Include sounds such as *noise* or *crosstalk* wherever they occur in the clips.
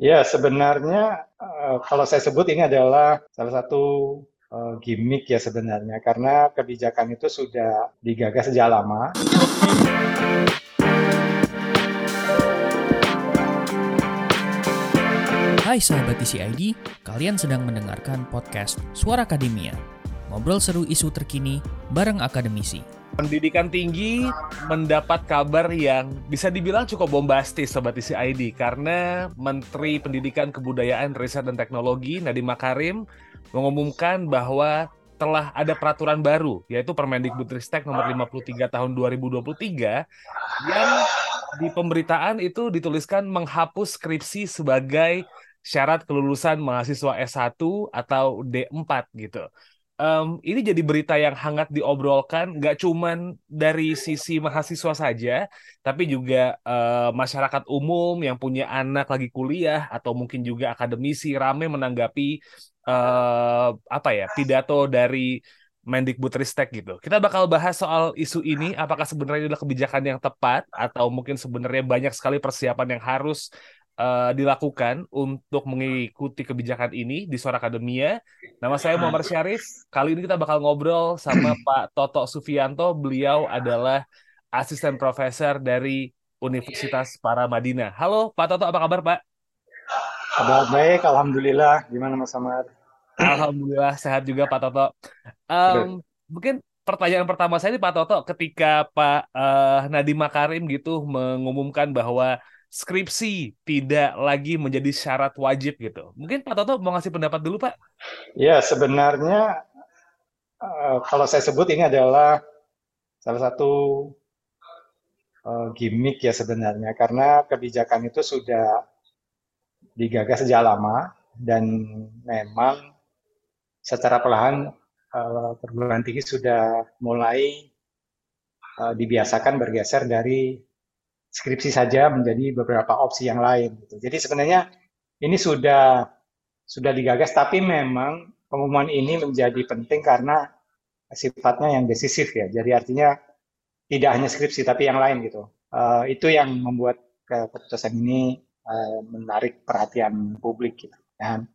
Ya, sebenarnya uh, kalau saya sebut ini adalah salah satu uh, gimmick ya sebenarnya, karena kebijakan itu sudah digagas sejak lama. Hai sahabat TCID, kalian sedang mendengarkan podcast Suara Akademia. Ngobrol seru isu terkini bareng akademisi. Pendidikan tinggi mendapat kabar yang bisa dibilang cukup bombastis Sobat TCID karena Menteri Pendidikan Kebudayaan, Riset dan Teknologi Nadiem Makarim mengumumkan bahwa telah ada peraturan baru yaitu Permendikbudristek nomor 53 tahun 2023 yang di pemberitaan itu dituliskan menghapus skripsi sebagai syarat kelulusan mahasiswa S1 atau D4 gitu. Um, ini jadi berita yang hangat diobrolkan, nggak cuman dari sisi mahasiswa saja, tapi juga uh, masyarakat umum yang punya anak lagi kuliah atau mungkin juga akademisi rame menanggapi uh, apa ya pidato dari Mendikbudristek gitu. Kita bakal bahas soal isu ini, apakah sebenarnya adalah kebijakan yang tepat atau mungkin sebenarnya banyak sekali persiapan yang harus uh, dilakukan untuk mengikuti kebijakan ini di Suara Akademia. Nama saya Muhammad Syarif. Kali ini kita bakal ngobrol sama *clears throat* Pak Toto Sufianto. Beliau adalah asisten profesor dari Universitas Paramadina. Halo Pak Toto, apa kabar Pak? Kabar baik, Alhamdulillah. Gimana Mas Samad? Alhamdulillah sehat juga Pak Toto. Um, mungkin pertanyaan pertama saya ini Pak Toto, ketika Pak uh, Nadiem Makarim gitu mengumumkan bahwa skripsi tidak lagi menjadi syarat wajib gitu. Mungkin Pak Toto mau ngasih pendapat dulu Pak? Ya sebenarnya uh, kalau saya sebut ini adalah salah satu uh, gimmick ya sebenarnya karena kebijakan itu sudah digagas sejak lama dan memang secara perlahan uh, perguruan tinggi sudah mulai dibiasakan bergeser dari skripsi saja menjadi beberapa opsi yang lain. Gitu. Jadi sebenarnya ini sudah sudah digagas, tapi memang pengumuman ini menjadi penting karena sifatnya yang decisif ya. Jadi artinya tidak hanya skripsi tapi yang lain gitu. Uh, itu yang membuat keputusan ini uh, menarik perhatian publik gitu. Dan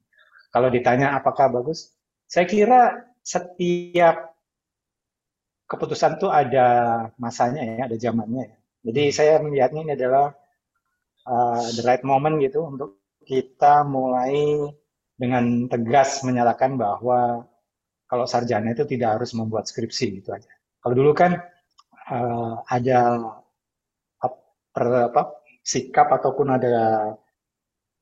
kalau ditanya apakah bagus, saya kira setiap keputusan itu ada masanya ya, ada zamannya ya. Jadi saya melihatnya ini adalah uh, the right moment gitu untuk kita mulai dengan tegas menyatakan bahwa kalau sarjana itu tidak harus membuat skripsi gitu aja. Kalau dulu kan uh, ada per, apa, sikap ataupun ada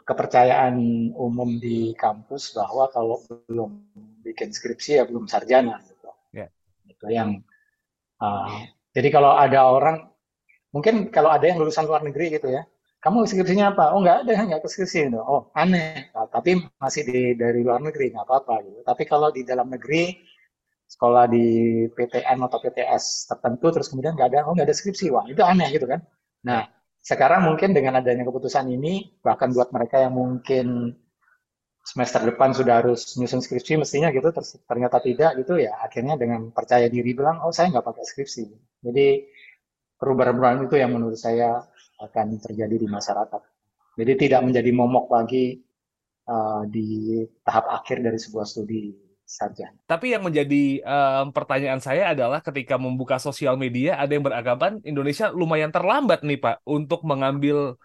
kepercayaan umum di kampus bahwa kalau belum bikin skripsi ya belum sarjana gitu. Yeah. Itu yang uh, jadi kalau ada orang mungkin kalau ada yang lulusan luar negeri gitu ya kamu skripsinya apa? Oh nggak ada, nggak ke skripsi. Gitu. Oh aneh, nah, tapi masih di dari luar negeri nggak apa-apa. Gitu. Tapi kalau di dalam negeri sekolah di PTN atau PTS tertentu terus kemudian nggak ada, oh nggak ada skripsi, wah itu aneh gitu kan. Nah sekarang mungkin dengan adanya keputusan ini bahkan buat mereka yang mungkin semester depan sudah harus nyusun skripsi mestinya gitu ternyata tidak gitu ya akhirnya dengan percaya diri bilang oh saya nggak pakai skripsi jadi perubahan-perubahan itu yang menurut saya akan terjadi di masyarakat. Jadi tidak menjadi momok lagi uh, di tahap akhir dari sebuah studi sarjana. Tapi yang menjadi um, pertanyaan saya adalah ketika membuka sosial media ada yang beranggapan Indonesia lumayan terlambat nih Pak untuk mengambil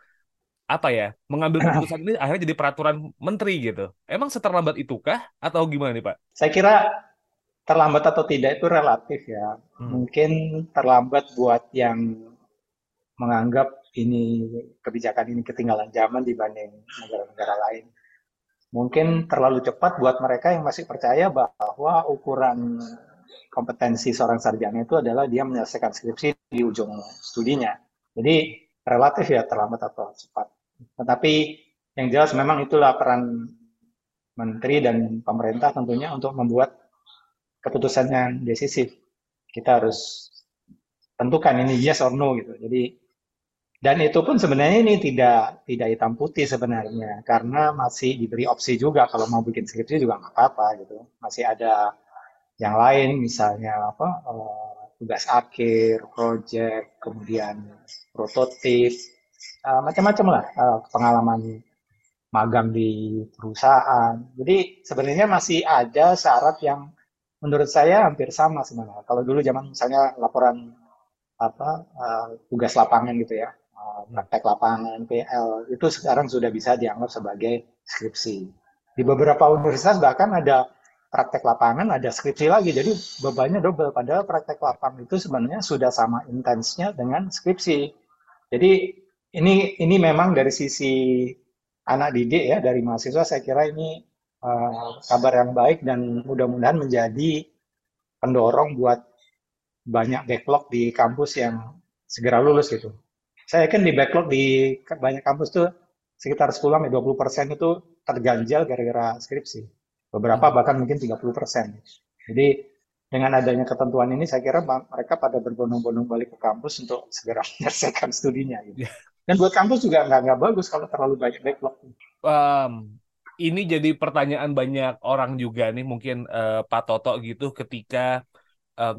apa ya mengambil *clears throat* keputusan ini akhirnya jadi peraturan menteri gitu. Emang seterlambat itukah atau gimana nih Pak? Saya kira terlambat atau tidak itu relatif ya. Hmm. Mungkin terlambat buat yang menganggap ini kebijakan ini ketinggalan zaman dibanding negara-negara lain. Mungkin terlalu cepat buat mereka yang masih percaya bahwa ukuran kompetensi seorang sarjana itu adalah dia menyelesaikan skripsi di ujung studinya. Jadi relatif ya terlambat atau cepat. Tetapi yang jelas memang itulah peran menteri dan pemerintah tentunya untuk membuat keputusan yang decisif. Kita harus tentukan ini yes or no gitu. Jadi dan itu pun sebenarnya ini tidak tidak hitam putih sebenarnya karena masih diberi opsi juga kalau mau bikin skripsi juga nggak apa-apa gitu. Masih ada yang lain misalnya apa uh, tugas akhir, project, kemudian prototip, uh, macam-macam lah uh, pengalaman magang di perusahaan. Jadi sebenarnya masih ada syarat yang menurut saya hampir sama sebenarnya. Kalau dulu zaman misalnya laporan apa uh, tugas lapangan gitu ya, uh, praktek lapangan PL itu sekarang sudah bisa dianggap sebagai skripsi. Di beberapa universitas bahkan ada praktek lapangan, ada skripsi lagi. Jadi bebannya double. Padahal praktek lapangan itu sebenarnya sudah sama intensnya dengan skripsi. Jadi ini ini memang dari sisi anak didik ya, dari mahasiswa saya kira ini uh, kabar yang baik dan mudah-mudahan menjadi pendorong buat banyak backlog di kampus yang segera lulus gitu. Saya yakin di backlog di banyak kampus tuh sekitar 10 sampai 20 persen itu terganjal gara-gara skripsi. Beberapa hmm. bahkan mungkin 30 persen. Jadi dengan adanya ketentuan ini saya kira mereka pada berbondong-bondong balik ke kampus untuk segera *laughs* menyelesaikan studinya. Gitu. Yeah. Dan buat kampus juga nggak nggak bagus kalau terlalu banyak backlog. Um, ini jadi pertanyaan banyak orang juga nih mungkin uh, Pak Toto gitu ketika um,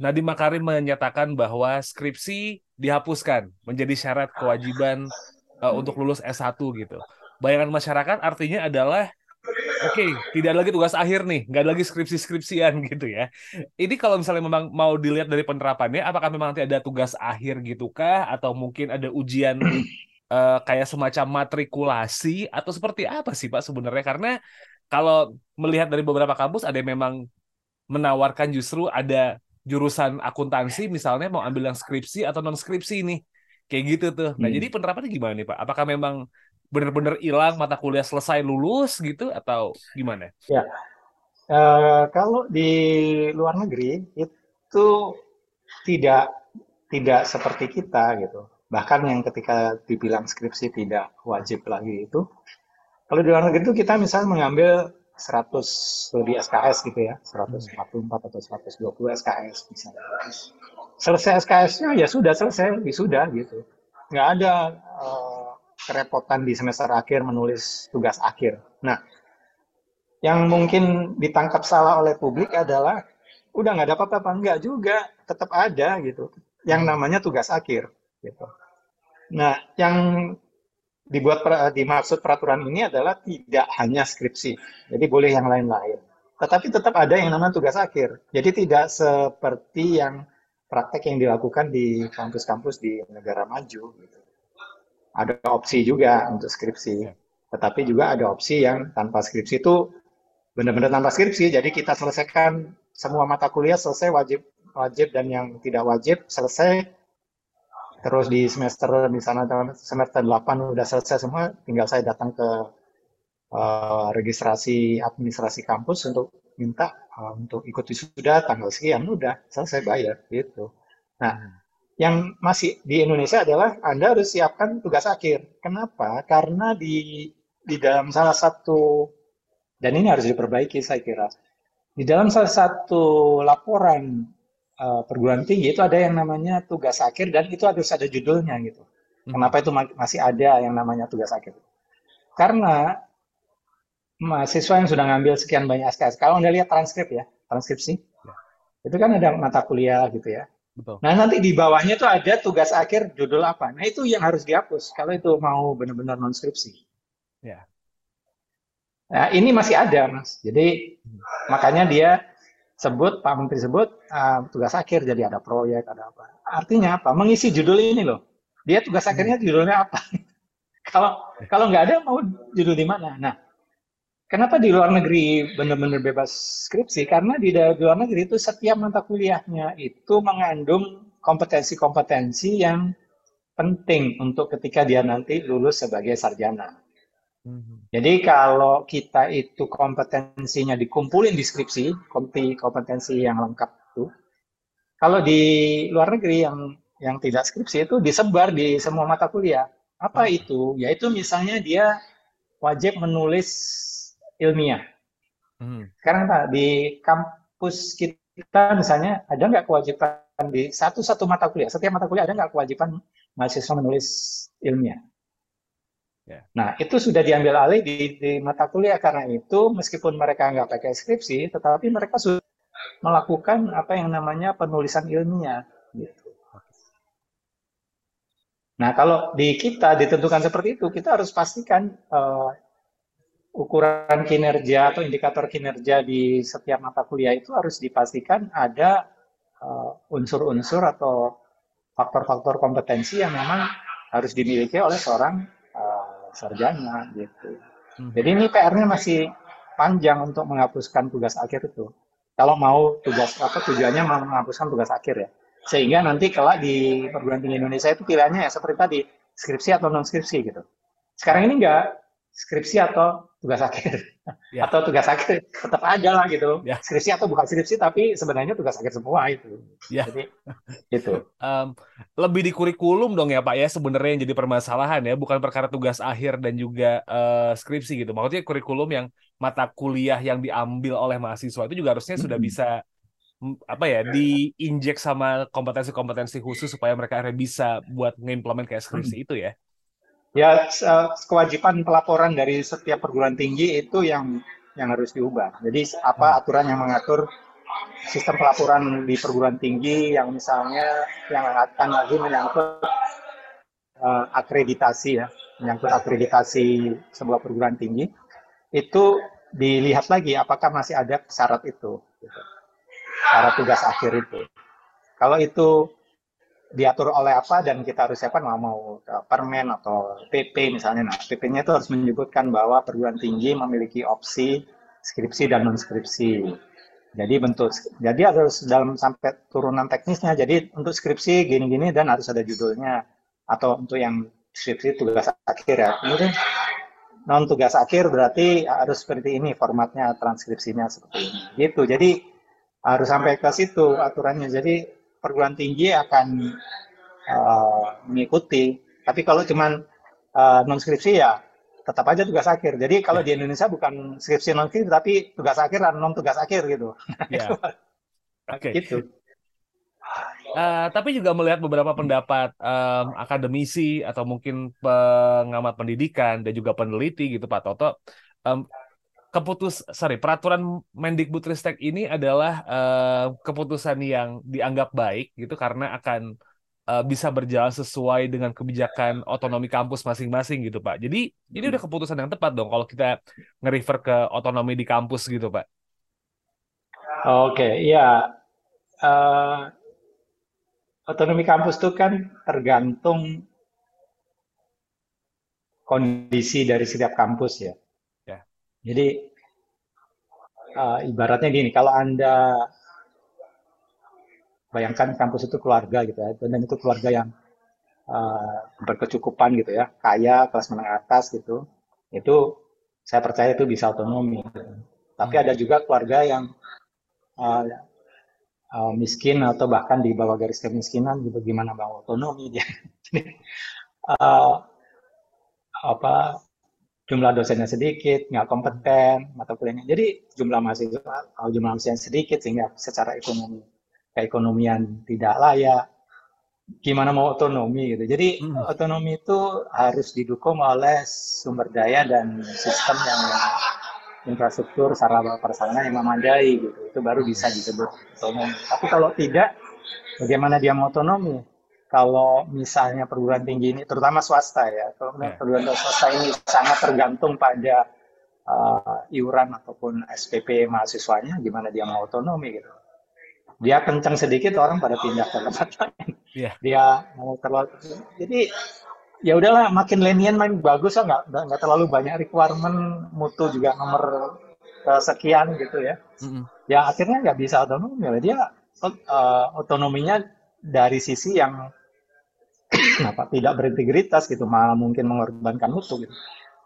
Nadiem Makarim menyatakan bahwa skripsi dihapuskan menjadi syarat kewajiban uh, untuk lulus S1 gitu. Bayangan masyarakat artinya adalah oke, okay, tidak lagi tugas akhir nih, nggak lagi skripsi-skripsian *laughs* gitu ya. Ini kalau misalnya memang mau dilihat dari penerapannya, apakah memang nanti ada tugas akhir gitu kah? Atau mungkin ada ujian uh, kayak semacam matrikulasi? Atau seperti apa sih Pak sebenarnya? Karena kalau melihat dari beberapa kampus ada yang memang menawarkan justru ada jurusan akuntansi misalnya mau ambil yang skripsi atau non skripsi nih kayak gitu tuh. Nah hmm. jadi penerapannya gimana nih Pak? Apakah memang benar-benar hilang mata kuliah selesai lulus gitu atau gimana? Ya uh, kalau di luar negeri itu tidak tidak seperti kita gitu. Bahkan yang ketika dibilang skripsi tidak wajib lagi itu, kalau di luar negeri itu kita misalnya mengambil 100 studi SKS gitu ya, 144 atau 120 SKS misalnya. Selesai SKS-nya ya sudah selesai, sudah gitu. Nggak ada uh, kerepotan di semester akhir menulis tugas akhir. Nah, yang mungkin ditangkap salah oleh publik adalah udah nggak ada apa-apa, enggak juga, tetap ada gitu. Yang namanya tugas akhir gitu. Nah, yang dibuat dimaksud peraturan ini adalah tidak hanya skripsi. Jadi boleh yang lain-lain. Tetapi tetap ada yang namanya tugas akhir. Jadi tidak seperti yang praktek yang dilakukan di kampus-kampus di negara maju. Gitu. Ada opsi juga untuk skripsi. Tetapi juga ada opsi yang tanpa skripsi itu benar-benar tanpa skripsi. Jadi kita selesaikan semua mata kuliah selesai wajib wajib dan yang tidak wajib selesai terus di semester di sana semester 8 udah selesai semua tinggal saya datang ke uh, registrasi administrasi kampus untuk minta uh, untuk ikut wisuda tanggal sekian udah selesai bayar gitu. Nah yang masih di Indonesia adalah Anda harus siapkan tugas akhir. Kenapa? Karena di di dalam salah satu dan ini harus diperbaiki saya kira. Di dalam salah satu laporan uh, perguruan tinggi itu ada yang namanya tugas akhir dan itu harus ada judulnya gitu. Hmm. Kenapa itu masih ada yang namanya tugas akhir? Karena mahasiswa yang sudah ngambil sekian banyak SKS, kalau Anda lihat transkrip ya, transkripsi, ya. itu kan ada mata kuliah gitu ya. Betul. Nah nanti di bawahnya itu ada tugas akhir judul apa. Nah itu yang harus dihapus kalau itu mau benar-benar non skripsi. Ya. Nah ini masih ada mas. Jadi hmm. makanya dia sebut Pak Menteri sebut uh, tugas akhir. Jadi ada proyek ada apa. Artinya apa? Mengisi judul ini loh. Dia tugas hmm. akhirnya judulnya apa? *laughs* Kalau kalau nggak ada mau judul di mana? Nah kenapa di luar negeri benar-benar bebas skripsi? Karena di, luar negeri itu setiap mata kuliahnya itu mengandung kompetensi-kompetensi yang penting untuk ketika dia nanti lulus sebagai sarjana. Jadi kalau kita itu kompetensinya dikumpulin di skripsi, kompetensi yang lengkap itu, kalau di luar negeri yang yang tidak skripsi itu disebar di semua mata kuliah. Apa hmm. itu? Yaitu misalnya dia wajib menulis ilmiah. Hmm. Sekarang Pak, di kampus kita misalnya ada nggak kewajiban di satu-satu mata kuliah, setiap mata kuliah ada nggak kewajiban mahasiswa menulis ilmiah? Ya. Nah, itu sudah diambil alih di, di mata kuliah karena itu meskipun mereka nggak pakai skripsi, tetapi mereka sudah melakukan apa yang namanya penulisan ilmiah. Gitu. Nah, kalau di kita ditentukan seperti itu, kita harus pastikan uh, ukuran kinerja atau indikator kinerja di setiap mata kuliah itu harus dipastikan ada unsur-unsur uh, atau faktor-faktor kompetensi yang memang harus dimiliki oleh seorang sarjana gitu. Hmm. Jadi ini PR-nya masih panjang untuk menghapuskan tugas akhir itu. Kalau mau tugas apa tujuannya mau menghapuskan tugas akhir ya. Sehingga nanti kelak di perguruan tinggi Indonesia itu pilihannya ya seperti tadi skripsi atau non skripsi gitu. Sekarang ini enggak skripsi atau tugas akhir. Ya. atau tugas akhir tetap ada lah gitu. Ya. skripsi atau bukan skripsi tapi sebenarnya tugas akhir semua itu. Ya. jadi itu um, lebih di kurikulum dong ya pak ya sebenarnya yang jadi permasalahan ya bukan perkara tugas akhir dan juga uh, skripsi gitu. Maksudnya kurikulum yang mata kuliah yang diambil oleh mahasiswa itu juga harusnya sudah bisa apa ya diinjek sama kompetensi-kompetensi khusus supaya mereka akhirnya bisa buat ngimplement kayak skripsi itu ya Ya, kewajiban pelaporan dari setiap perguruan tinggi itu yang yang harus diubah. Jadi apa hmm. aturan yang mengatur sistem pelaporan di perguruan tinggi yang misalnya yang akan lagi menyangkut uh, akreditasi ya, menyangkut akreditasi sebuah perguruan tinggi itu dilihat lagi apakah masih ada syarat itu, gitu. syarat tugas akhir itu. Kalau itu diatur oleh apa dan kita harus siapkan mau mau permen atau PP misalnya. Nah, PP-nya itu harus menyebutkan bahwa perguruan tinggi memiliki opsi skripsi dan non skripsi. Jadi bentuk jadi harus dalam sampai turunan teknisnya. Jadi untuk skripsi gini-gini dan harus ada judulnya atau untuk yang skripsi tugas akhir ya. Kemudian non tugas akhir berarti harus seperti ini formatnya transkripsinya seperti ini. Gitu. Jadi harus sampai ke situ aturannya. Jadi perguruan tinggi akan uh, mengikuti. Tapi kalau cuman uh, non skripsi ya tetap aja tugas akhir. Jadi kalau di Indonesia bukan skripsi non skripsi tapi tugas akhir dan non tugas akhir gitu. *laughs* Ya. Oke. Okay. Gitu. Uh, tapi juga melihat beberapa pendapat um, akademisi atau mungkin pengamat pendidikan dan juga peneliti gitu Pak Toto, um, keputus sorry peraturan Mendikbudristek ini adalah uh, keputusan yang dianggap baik gitu karena akan uh, bisa berjalan sesuai dengan kebijakan otonomi kampus masing-masing gitu Pak. Jadi ini udah keputusan yang tepat dong kalau kita nge-refer ke otonomi di kampus gitu Pak. Oke, okay, ya. Uh, otonomi kampus itu kan tergantung kondisi dari setiap kampus ya. Jadi uh, ibaratnya gini, kalau anda bayangkan kampus itu keluarga gitu ya, dan itu keluarga yang uh, berkecukupan gitu ya, kaya, kelas menengah atas gitu, itu saya percaya itu bisa otonomi. Gitu. Tapi ada juga keluarga yang uh, uh, miskin atau bahkan di bawah garis kemiskinan gitu, gimana mau otonomi dia. *laughs* uh, apa jumlah dosennya sedikit, nggak kompeten, mata kuliahnya. Jadi jumlah mahasiswa, kalau jumlah mahasiswa sedikit sehingga secara ekonomi keekonomian tidak layak. Gimana mau otonomi gitu. Jadi hmm. otonomi itu harus didukung oleh sumber daya dan sistem yang infrastruktur sarana prasarana yang memadai gitu. Itu baru bisa disebut otonomi. Tapi kalau tidak, bagaimana dia mau otonomi? Kalau misalnya perguruan tinggi ini, terutama swasta ya, kalau yeah. perguruan tinggi swasta ini sangat tergantung pada uh, iuran ataupun SPP mahasiswanya, gimana dia mau otonomi gitu. Dia kencang sedikit orang pada pindah ke tempat *laughs* lain. Yeah. Dia mau terlalu, jadi ya udahlah makin lenient makin bagus lah nggak nggak terlalu banyak requirement mutu juga nomor sekian gitu ya. Mm -hmm. Ya akhirnya nggak bisa otonomi, dia uh, otonominya dari sisi yang apa tidak berintegritas gitu? Malah mungkin mengorbankan mutu gitu.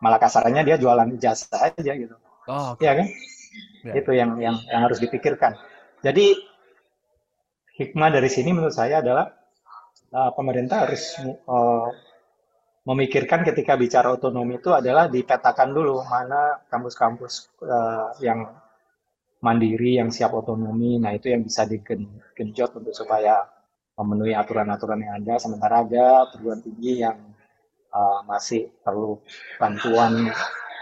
Malah kasarnya dia jualan jasa aja gitu. Oh, okay. ya kan? Ya. itu yang yang yang harus dipikirkan. Jadi hikmah dari sini menurut saya adalah uh, pemerintah harus uh, memikirkan ketika bicara otonomi itu adalah dipetakan dulu mana kampus-kampus uh, yang mandiri yang siap otonomi. Nah itu yang bisa digenjot untuk supaya memenuhi aturan-aturan yang ada sementara ada perguruan tinggi yang uh, masih perlu bantuan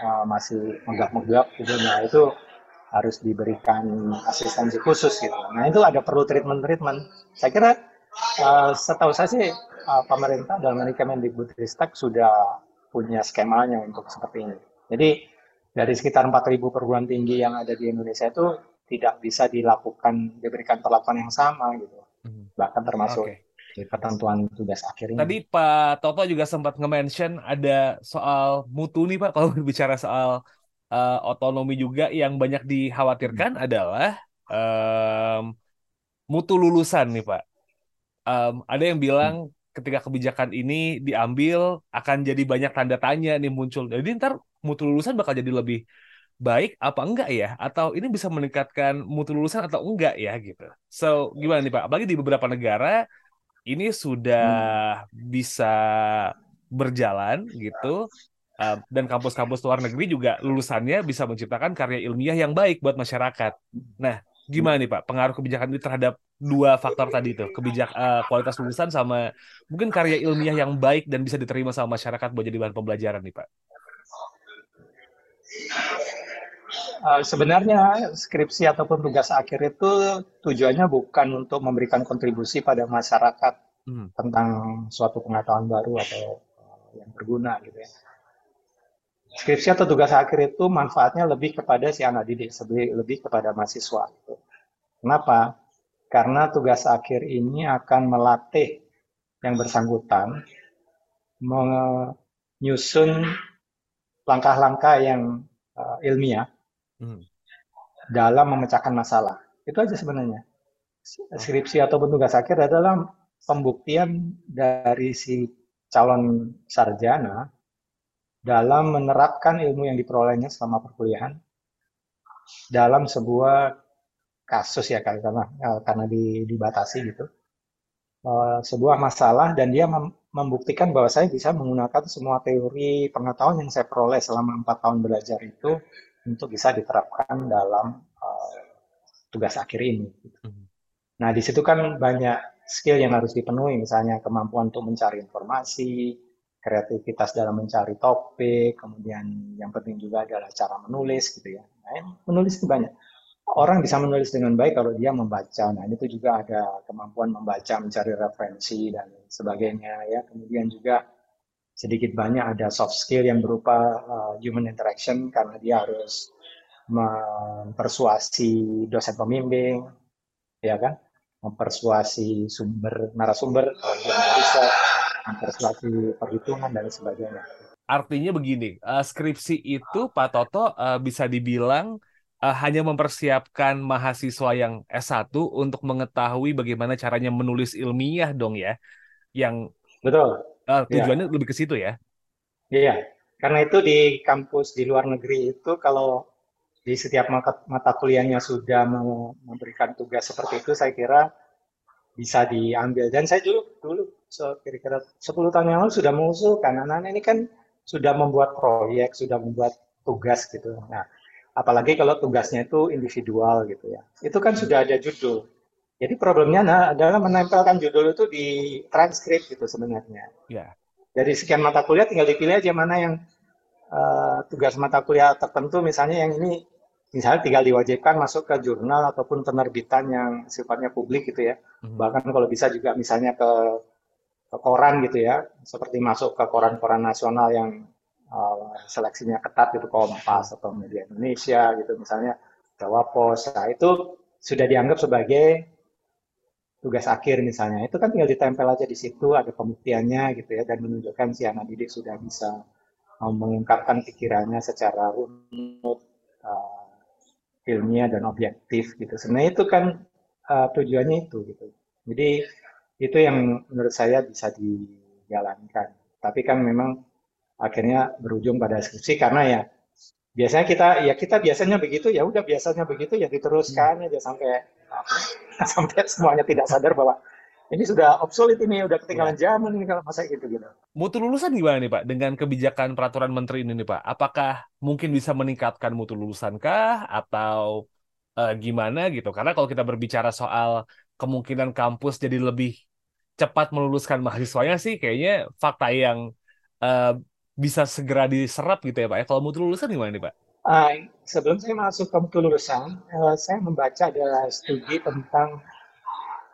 uh, masih megap-megap gitu nah itu harus diberikan asistensi khusus gitu nah itu ada perlu treatment-treatment saya kira uh, setahu saya sih uh, pemerintah dalam ini Kemendikbudristek sudah punya skemanya untuk seperti ini. Jadi dari sekitar 4.000 perguruan tinggi yang ada di Indonesia itu tidak bisa dilakukan diberikan perlakuan yang sama gitu. Bahkan termasuk okay. ketentuan tugas akhir ini. Tadi Pak Toto juga sempat nge-mention ada soal mutu nih Pak kalau berbicara soal uh, otonomi juga yang banyak dikhawatirkan hmm. adalah um, mutu lulusan nih Pak. Um, ada yang bilang hmm ketika kebijakan ini diambil akan jadi banyak tanda tanya nih muncul. Jadi ntar mutu lulusan bakal jadi lebih baik apa enggak ya? Atau ini bisa meningkatkan mutu lulusan atau enggak ya gitu. So gimana nih Pak? Apalagi di beberapa negara ini sudah hmm. bisa berjalan gitu. Uh, dan kampus-kampus luar negeri juga lulusannya bisa menciptakan karya ilmiah yang baik buat masyarakat. Nah, gimana nih Pak pengaruh kebijakan ini terhadap dua faktor tadi itu kebijak uh, kualitas lulusan sama mungkin karya ilmiah yang baik dan bisa diterima sama masyarakat buat jadi bahan pembelajaran nih pak. Uh, sebenarnya skripsi ataupun tugas akhir itu tujuannya bukan untuk memberikan kontribusi pada masyarakat hmm. tentang suatu pengetahuan baru atau uh, yang berguna gitu ya. Skripsi atau tugas akhir itu manfaatnya lebih kepada si anak didik, lebih kepada mahasiswa. Gitu. Kenapa? karena tugas akhir ini akan melatih yang bersangkutan menyusun langkah-langkah yang uh, ilmiah hmm. dalam memecahkan masalah. Itu aja sebenarnya. Skripsi ataupun tugas akhir adalah pembuktian dari si calon sarjana dalam menerapkan ilmu yang diperolehnya selama perkuliahan dalam sebuah kasus ya karena eh, karena dibatasi gitu uh, sebuah masalah dan dia mem membuktikan bahwa saya bisa menggunakan semua teori pengetahuan yang saya peroleh selama empat tahun belajar itu untuk bisa diterapkan dalam uh, tugas akhir ini. Gitu. Nah di situ kan banyak skill yang harus dipenuhi misalnya kemampuan untuk mencari informasi, kreativitas dalam mencari topik, kemudian yang penting juga adalah cara menulis gitu ya. Nah, menulis itu banyak orang bisa menulis dengan baik kalau dia membaca. Nah, itu juga ada kemampuan membaca, mencari referensi dan sebagainya ya. Kemudian juga sedikit banyak ada soft skill yang berupa uh, human interaction karena dia harus mempersuasi dosen pembimbing, ya kan? Mempersuasi sumber narasumber, riset, mempersuasi perhitungan dan sebagainya. Artinya begini, uh, skripsi itu Pak Toto uh, bisa dibilang uh, hanya mempersiapkan mahasiswa yang S1 untuk mengetahui bagaimana caranya menulis ilmiah dong ya. Yang Betul. Uh, tujuannya ya. lebih ke situ ya. Iya. Karena itu di kampus di luar negeri itu kalau di setiap mata, mata kuliahnya sudah memberikan tugas seperti itu saya kira bisa diambil dan saya dulu dulu kira-kira 10 tahun yang lalu sudah mengusulkan anak-anak ini kan sudah membuat proyek sudah membuat tugas gitu nah apalagi kalau tugasnya itu individual gitu ya. Itu kan sudah ada judul. Jadi problemnya nah, adalah menempelkan judul itu di transkrip gitu sebenarnya. Ya. Dari sekian mata kuliah tinggal dipilih aja mana yang uh, tugas mata kuliah tertentu misalnya yang ini misalnya tinggal diwajibkan masuk ke jurnal ataupun penerbitan yang sifatnya publik gitu ya. Hmm. Bahkan kalau bisa juga misalnya ke, ke koran gitu ya, seperti masuk ke koran-koran nasional yang uh, seleksinya ketat itu Kompas atau Media Indonesia gitu misalnya Jawa Pos. Nah, itu sudah dianggap sebagai tugas akhir misalnya. Itu kan tinggal ditempel aja di situ ada pembuktiannya gitu ya dan menunjukkan si anak didik sudah bisa uh, mengungkapkan pikirannya secara runut uh, ilmiah dan objektif gitu. Sebenarnya itu kan uh, tujuannya itu gitu. Jadi itu yang menurut saya bisa dijalankan. Tapi kan memang akhirnya berujung pada skripsi karena ya biasanya kita ya kita biasanya begitu ya udah biasanya begitu ya diteruskan hmm. aja sampai *laughs* sampai semuanya tidak sadar bahwa ini sudah obsolete ini udah ketinggalan ya. zaman ini kalau masa gitu gitu. Mutu lulusan gimana nih Pak dengan kebijakan peraturan menteri ini nih Pak? Apakah mungkin bisa meningkatkan mutu lulusan kah atau uh, gimana gitu? Karena kalau kita berbicara soal kemungkinan kampus jadi lebih cepat meluluskan mahasiswanya sih kayaknya fakta yang uh, bisa segera diserap gitu ya Pak ya. Kalau mutu lulusan gimana nih Pak? Uh, sebelum saya masuk ke mutu lulusan, uh, saya membaca ada studi tentang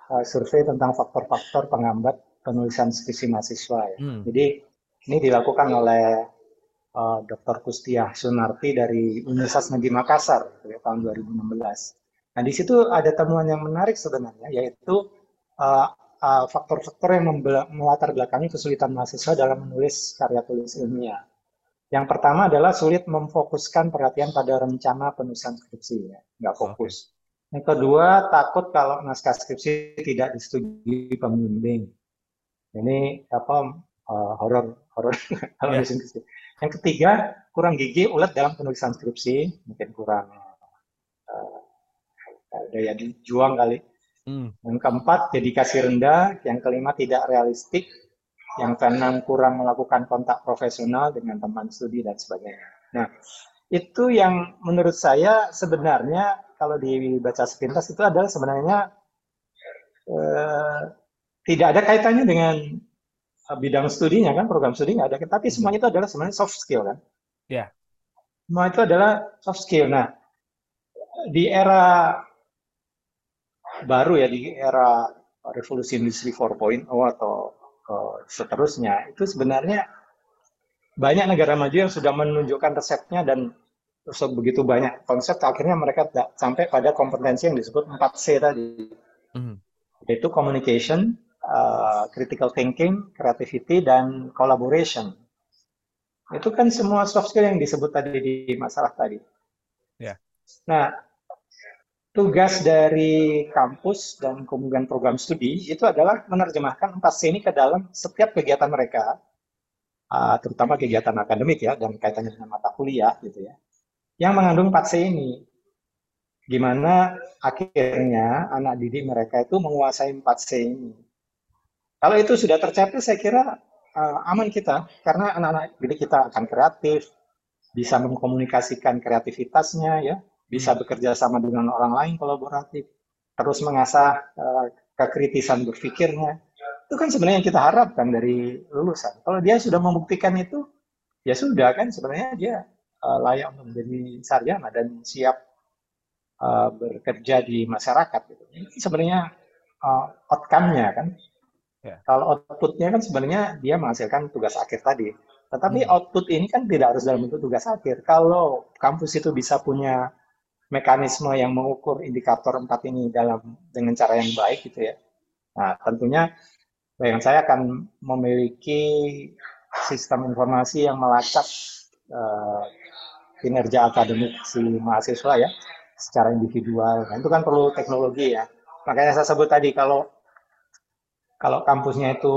uh, survei tentang faktor-faktor penghambat penulisan skripsi mahasiswa ya. Hmm. Jadi ini dilakukan oleh uh, Dr. Kustiah Sunarti dari Universitas Negeri Makassar gitu ya, tahun 2016. Nah di situ ada temuan yang menarik sebenarnya yaitu uh, uh, faktor-faktor yang melatar belakangi kesulitan mahasiswa dalam menulis karya tulis ilmiah. Yang pertama adalah sulit memfokuskan perhatian pada rencana penulisan skripsi, ya. nggak fokus. Okay. Yang kedua, takut kalau naskah skripsi tidak disetujui pembimbing. Ini apa uh, horor horor *laughs* kalau yeah. skripsi. Yang ketiga, kurang gigi ulet dalam penulisan skripsi, mungkin kurang uh, daya juang kali. Hmm. Yang keempat, dedikasi rendah. Yang kelima, tidak realistik yang keenam kurang melakukan kontak profesional dengan teman studi dan sebagainya. Nah, itu yang menurut saya sebenarnya kalau dibaca sepintas itu adalah sebenarnya eh, tidak ada kaitannya dengan eh, bidang studinya kan, program studi nggak ada. Tapi semuanya itu adalah sebenarnya soft skill kan. Ya. Yeah. Semua itu adalah soft skill. Nah, di era baru ya, di era revolusi industri 4.0 atau seterusnya itu sebenarnya banyak negara maju yang sudah menunjukkan resepnya dan begitu banyak konsep akhirnya mereka sampai pada kompetensi yang disebut 4C tadi mm. yaitu communication, uh, critical thinking, creativity dan collaboration. Itu kan semua soft skill yang disebut tadi di masalah tadi. Yeah. Nah, tugas dari kampus dan kemudian program studi itu adalah menerjemahkan 4C ini ke dalam setiap kegiatan mereka, uh, terutama kegiatan akademik ya, dan kaitannya dengan mata kuliah gitu ya, yang mengandung 4C ini. Gimana akhirnya anak didik mereka itu menguasai 4C ini. Kalau itu sudah tercapai, saya kira uh, aman kita, karena anak-anak didik kita akan kreatif, bisa mengkomunikasikan kreativitasnya ya, bisa hmm. bekerja sama dengan orang lain kolaboratif, terus mengasah uh, kekritisan berpikirnya. Itu kan sebenarnya yang kita harapkan dari lulusan. Kalau dia sudah membuktikan itu, ya sudah kan sebenarnya dia uh, layak untuk menjadi sarjana dan siap uh, bekerja di masyarakat. Gitu. Ini sebenarnya uh, outcome-nya kan. Ya. Kalau output-nya kan sebenarnya dia menghasilkan tugas akhir tadi. Tetapi hmm. output ini kan tidak harus dalam bentuk tugas akhir. Kalau kampus itu bisa punya mekanisme yang mengukur indikator empat ini dalam dengan cara yang baik gitu ya. Nah, tentunya bayangan saya akan memiliki sistem informasi yang melacak uh, kinerja akademik si mahasiswa ya secara individual. Nah, itu kan perlu teknologi ya. Makanya saya sebut tadi kalau kalau kampusnya itu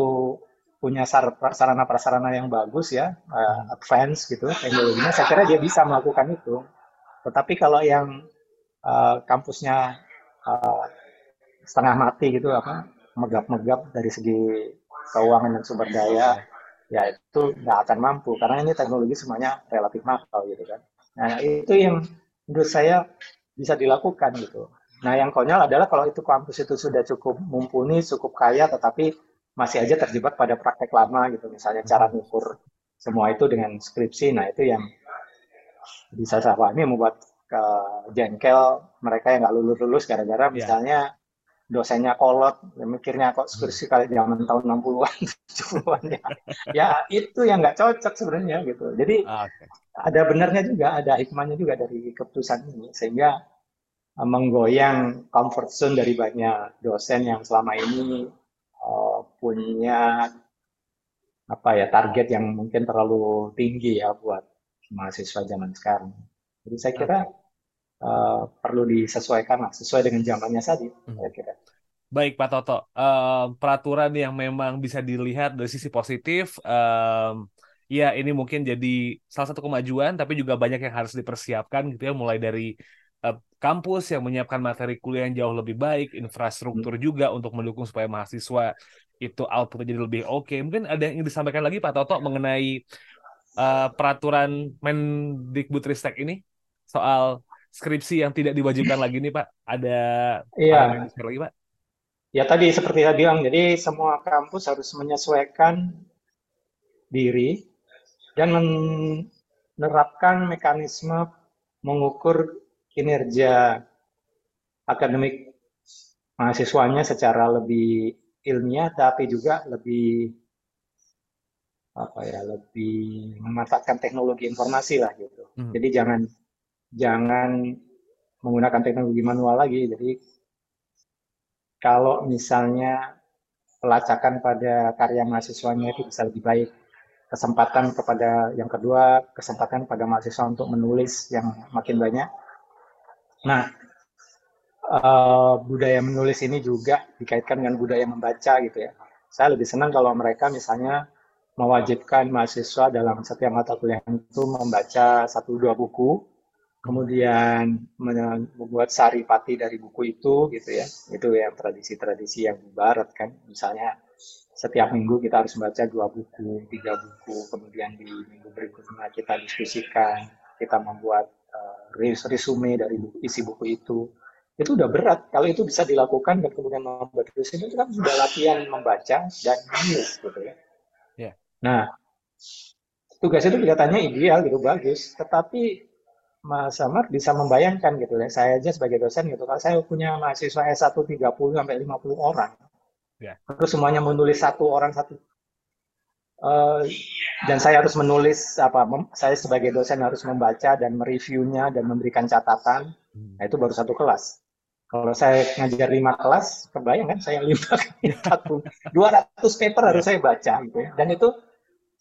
punya sarana prasarana yang bagus ya, uh, advance gitu teknologinya, saya kira dia bisa melakukan itu. Tetapi kalau yang uh, kampusnya uh, setengah mati gitu apa megap-megap dari segi keuangan dan sumber daya ya itu nggak akan mampu. Karena ini teknologi semuanya relatif mahal gitu kan. Nah itu yang menurut saya bisa dilakukan gitu. Nah yang konyol adalah kalau itu kampus itu sudah cukup mumpuni cukup kaya tetapi masih aja terjebak pada praktek lama gitu. Misalnya cara mengukur semua itu dengan skripsi nah itu yang bisa saya pahami membuat ke jengkel mereka yang nggak lulus lulus gara-gara yeah. misalnya dosennya kolot ya mikirnya kok skripsi kali zaman tahun 60-an 70-an *laughs* ya. ya itu yang nggak cocok sebenarnya gitu jadi ah, okay. ada benarnya juga ada hikmahnya juga dari keputusan ini sehingga uh, menggoyang comfort zone dari banyak dosen yang selama ini uh, punya apa ya target yang mungkin terlalu tinggi ya buat mahasiswa zaman sekarang. Jadi saya kira uh, perlu disesuaikan lah, sesuai dengan zamannya tadi. Hmm. Saya kira. Baik Pak Toto, uh, peraturan yang memang bisa dilihat dari sisi positif, um, ya ini mungkin jadi salah satu kemajuan, tapi juga banyak yang harus dipersiapkan gitu ya, mulai dari uh, kampus yang menyiapkan materi kuliah yang jauh lebih baik, infrastruktur hmm. juga untuk mendukung supaya mahasiswa itu outputnya jadi lebih oke. Okay. Mungkin ada yang ingin disampaikan lagi Pak Toto mengenai uh, peraturan Mendikbudristek ini soal skripsi yang tidak diwajibkan lagi nih Pak? Ada iya. lagi Pak? Ya tadi seperti saya bilang, jadi semua kampus harus menyesuaikan diri dan menerapkan mekanisme mengukur kinerja akademik mahasiswanya secara lebih ilmiah tapi juga lebih apa ya lebih memanfaatkan teknologi informasi lah gitu. Hmm. Jadi jangan jangan menggunakan teknologi manual lagi. Jadi kalau misalnya pelacakan pada karya mahasiswanya itu bisa lebih baik. Kesempatan kepada yang kedua, kesempatan pada mahasiswa untuk menulis yang makin banyak. Nah, uh, budaya menulis ini juga dikaitkan dengan budaya membaca gitu ya. Saya lebih senang kalau mereka misalnya mewajibkan mahasiswa dalam setiap mata kuliah itu membaca satu dua buku, kemudian membuat sari pati dari buku itu, gitu ya. Itu yang tradisi-tradisi yang barat kan, misalnya setiap minggu kita harus membaca dua buku, tiga buku, kemudian di minggu berikutnya kita diskusikan, kita membuat uh, resume dari buku, isi buku itu. Itu udah berat. Kalau itu bisa dilakukan dan kemudian membuat resume itu kan sudah latihan membaca dan menulis gitu ya. Nah, tugas itu kelihatannya ideal gitu, bagus. Tetapi Mas Samar bisa membayangkan gitu ya, saya aja sebagai dosen gitu, kalau saya punya mahasiswa S1 30 sampai 50 orang, ya. terus semuanya menulis satu orang satu, uh, dan saya harus menulis apa, saya sebagai dosen harus membaca dan mereviewnya dan memberikan catatan, hmm. nah itu baru satu kelas. Kalau saya ngajar lima kelas, kebayang kan saya lima *laughs* kali satu, 200 paper harus saya baca gitu ya, dan itu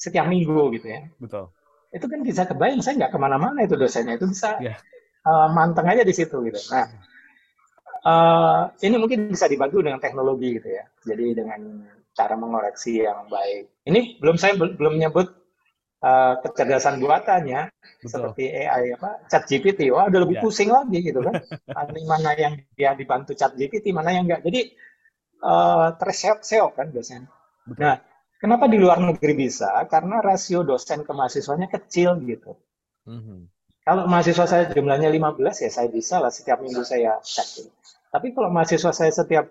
setiap minggu gitu ya. Betul. Itu kan bisa kebayang, saya nggak ke mana-mana itu dosennya, itu bisa yeah. uh, manteng aja di situ gitu. Nah, uh, ini mungkin bisa dibantu dengan teknologi gitu ya. Jadi dengan cara mengoreksi yang baik. Ini belum saya belum menyebut uh, kecerdasan buatannya Betul. seperti AI apa Chat GPT. Wah, udah lebih yeah. pusing lagi gitu kan. *laughs* mana yang dia dibantu Chat GPT, mana yang enggak. Jadi uh, terseok-seok kan biasanya. Betul. Nah, Kenapa di luar negeri bisa? Karena rasio dosen ke mahasiswanya kecil gitu. Mm-hmm. Kalau mahasiswa saya jumlahnya 15 ya saya bisa lah setiap minggu saya cek. Tapi kalau mahasiswa saya setiap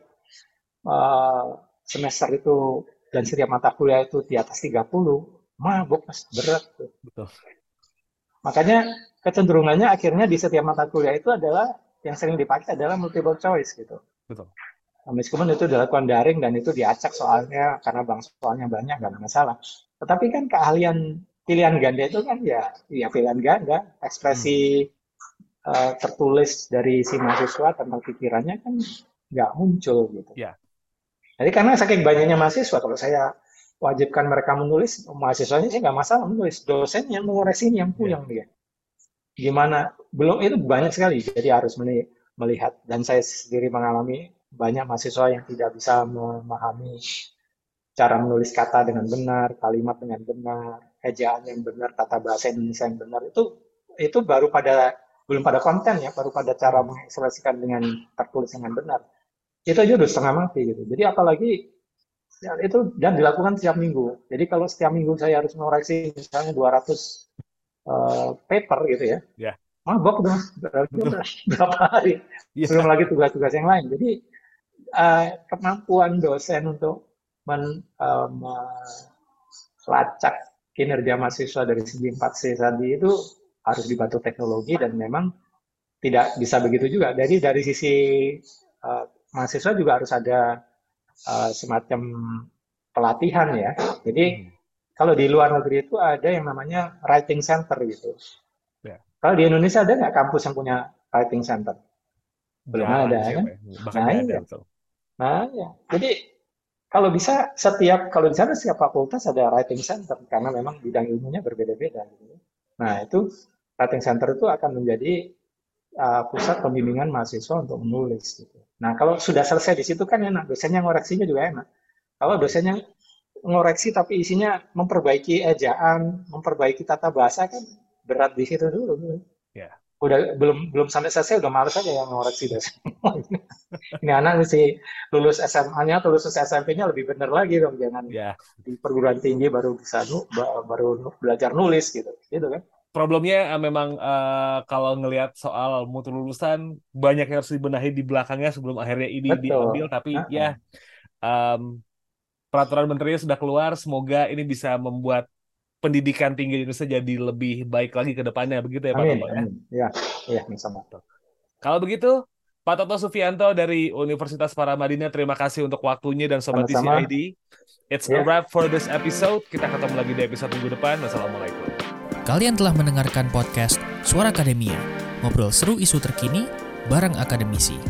uh, semester itu dan setiap mata kuliah itu di atas 30, mabuk mas berat tuh. Betul. Makanya kecenderungannya akhirnya di setiap mata kuliah itu adalah yang sering dipakai adalah multiple choice gitu. Betul. Meskipun itu dilakukan daring dan itu diacak soalnya karena bang soalnya banyak nggak ada masalah. Tetapi kan keahlian pilihan ganda itu kan ya ya pilihan ganda ekspresi hmm. uh, tertulis dari si mahasiswa tentang pikirannya kan nggak muncul gitu. Ya. Jadi karena saking banyaknya mahasiswa kalau saya wajibkan mereka menulis mahasiswanya sih nggak masalah menulis dosen yang mengoreksi yang puyeng ya. dia. Gimana belum itu banyak sekali jadi harus melihat dan saya sendiri mengalami banyak mahasiswa yang tidak bisa memahami cara menulis kata dengan benar, kalimat dengan benar, ejaan yang benar, tata bahasa Indonesia yang benar itu itu baru pada belum pada konten ya, baru pada cara mengekspresikan dengan tertulis dengan benar. Itu aja udah setengah mati gitu. Jadi apalagi ya, itu dan dilakukan setiap minggu. Jadi kalau setiap minggu saya harus mengoreksi misalnya 200 uh, eh, paper gitu ya. Yeah. Mabok dong *laughs* berapa hari. Yeah. Belum lagi tugas-tugas yang lain. Jadi uh, kemampuan dosen untuk men, uh, melacak kinerja mahasiswa dari segi 4C tadi itu harus dibantu teknologi dan memang tidak bisa begitu juga. Jadi dari sisi uh, mahasiswa juga harus ada uh, semacam pelatihan ya. Jadi hmm. kalau di luar negeri itu ada yang namanya writing center gitu. Ya. Kalau di Indonesia ada nggak kampus yang punya writing center? Belum ya, ada kan? Bahkan nah, ada, iya. Nah, ya. Jadi kalau bisa setiap kalau di sana setiap fakultas ada writing center karena memang bidang ilmunya berbeda-beda. Gitu. Nah itu writing center itu akan menjadi uh, pusat pembimbingan mahasiswa untuk menulis. Gitu. Nah kalau sudah selesai di situ kan enak, dosennya ngoreksinya juga enak. Kalau dosennya ngoreksi tapi isinya memperbaiki ejaan, memperbaiki tata bahasa kan berat di situ dulu. Gitu. Ya udah belum belum sampai selesai udah males aja yang ngoreksi dosen. *laughs* ini anak mesti lulus SMA-nya atau lulus SMP-nya lebih bener lagi dong jangan yeah. di perguruan tinggi baru bisa nu, baru belajar nulis gitu gitu kan problemnya uh, memang uh, kalau ngelihat soal mutu lulusan banyak yang harus dibenahi di belakangnya sebelum akhirnya ini Betul. diambil tapi uh -huh. ya um, peraturan menterinya sudah keluar semoga ini bisa membuat pendidikan tinggi di Indonesia jadi lebih baik lagi ke depannya begitu ya Pak Amin, Tomo ya? Ya, iya, sama. Kalau begitu Pak Toto Sufianto dari Universitas Paramadina, terima kasih untuk waktunya dan Sobat Sama-sama. TCID. It's a Ya. wrap for this episode. Kita ketemu lagi di episode minggu depan. Wassalamualaikum. Kalian telah mendengarkan podcast Suara Akademia, ngobrol seru isu terkini bareng akademisi.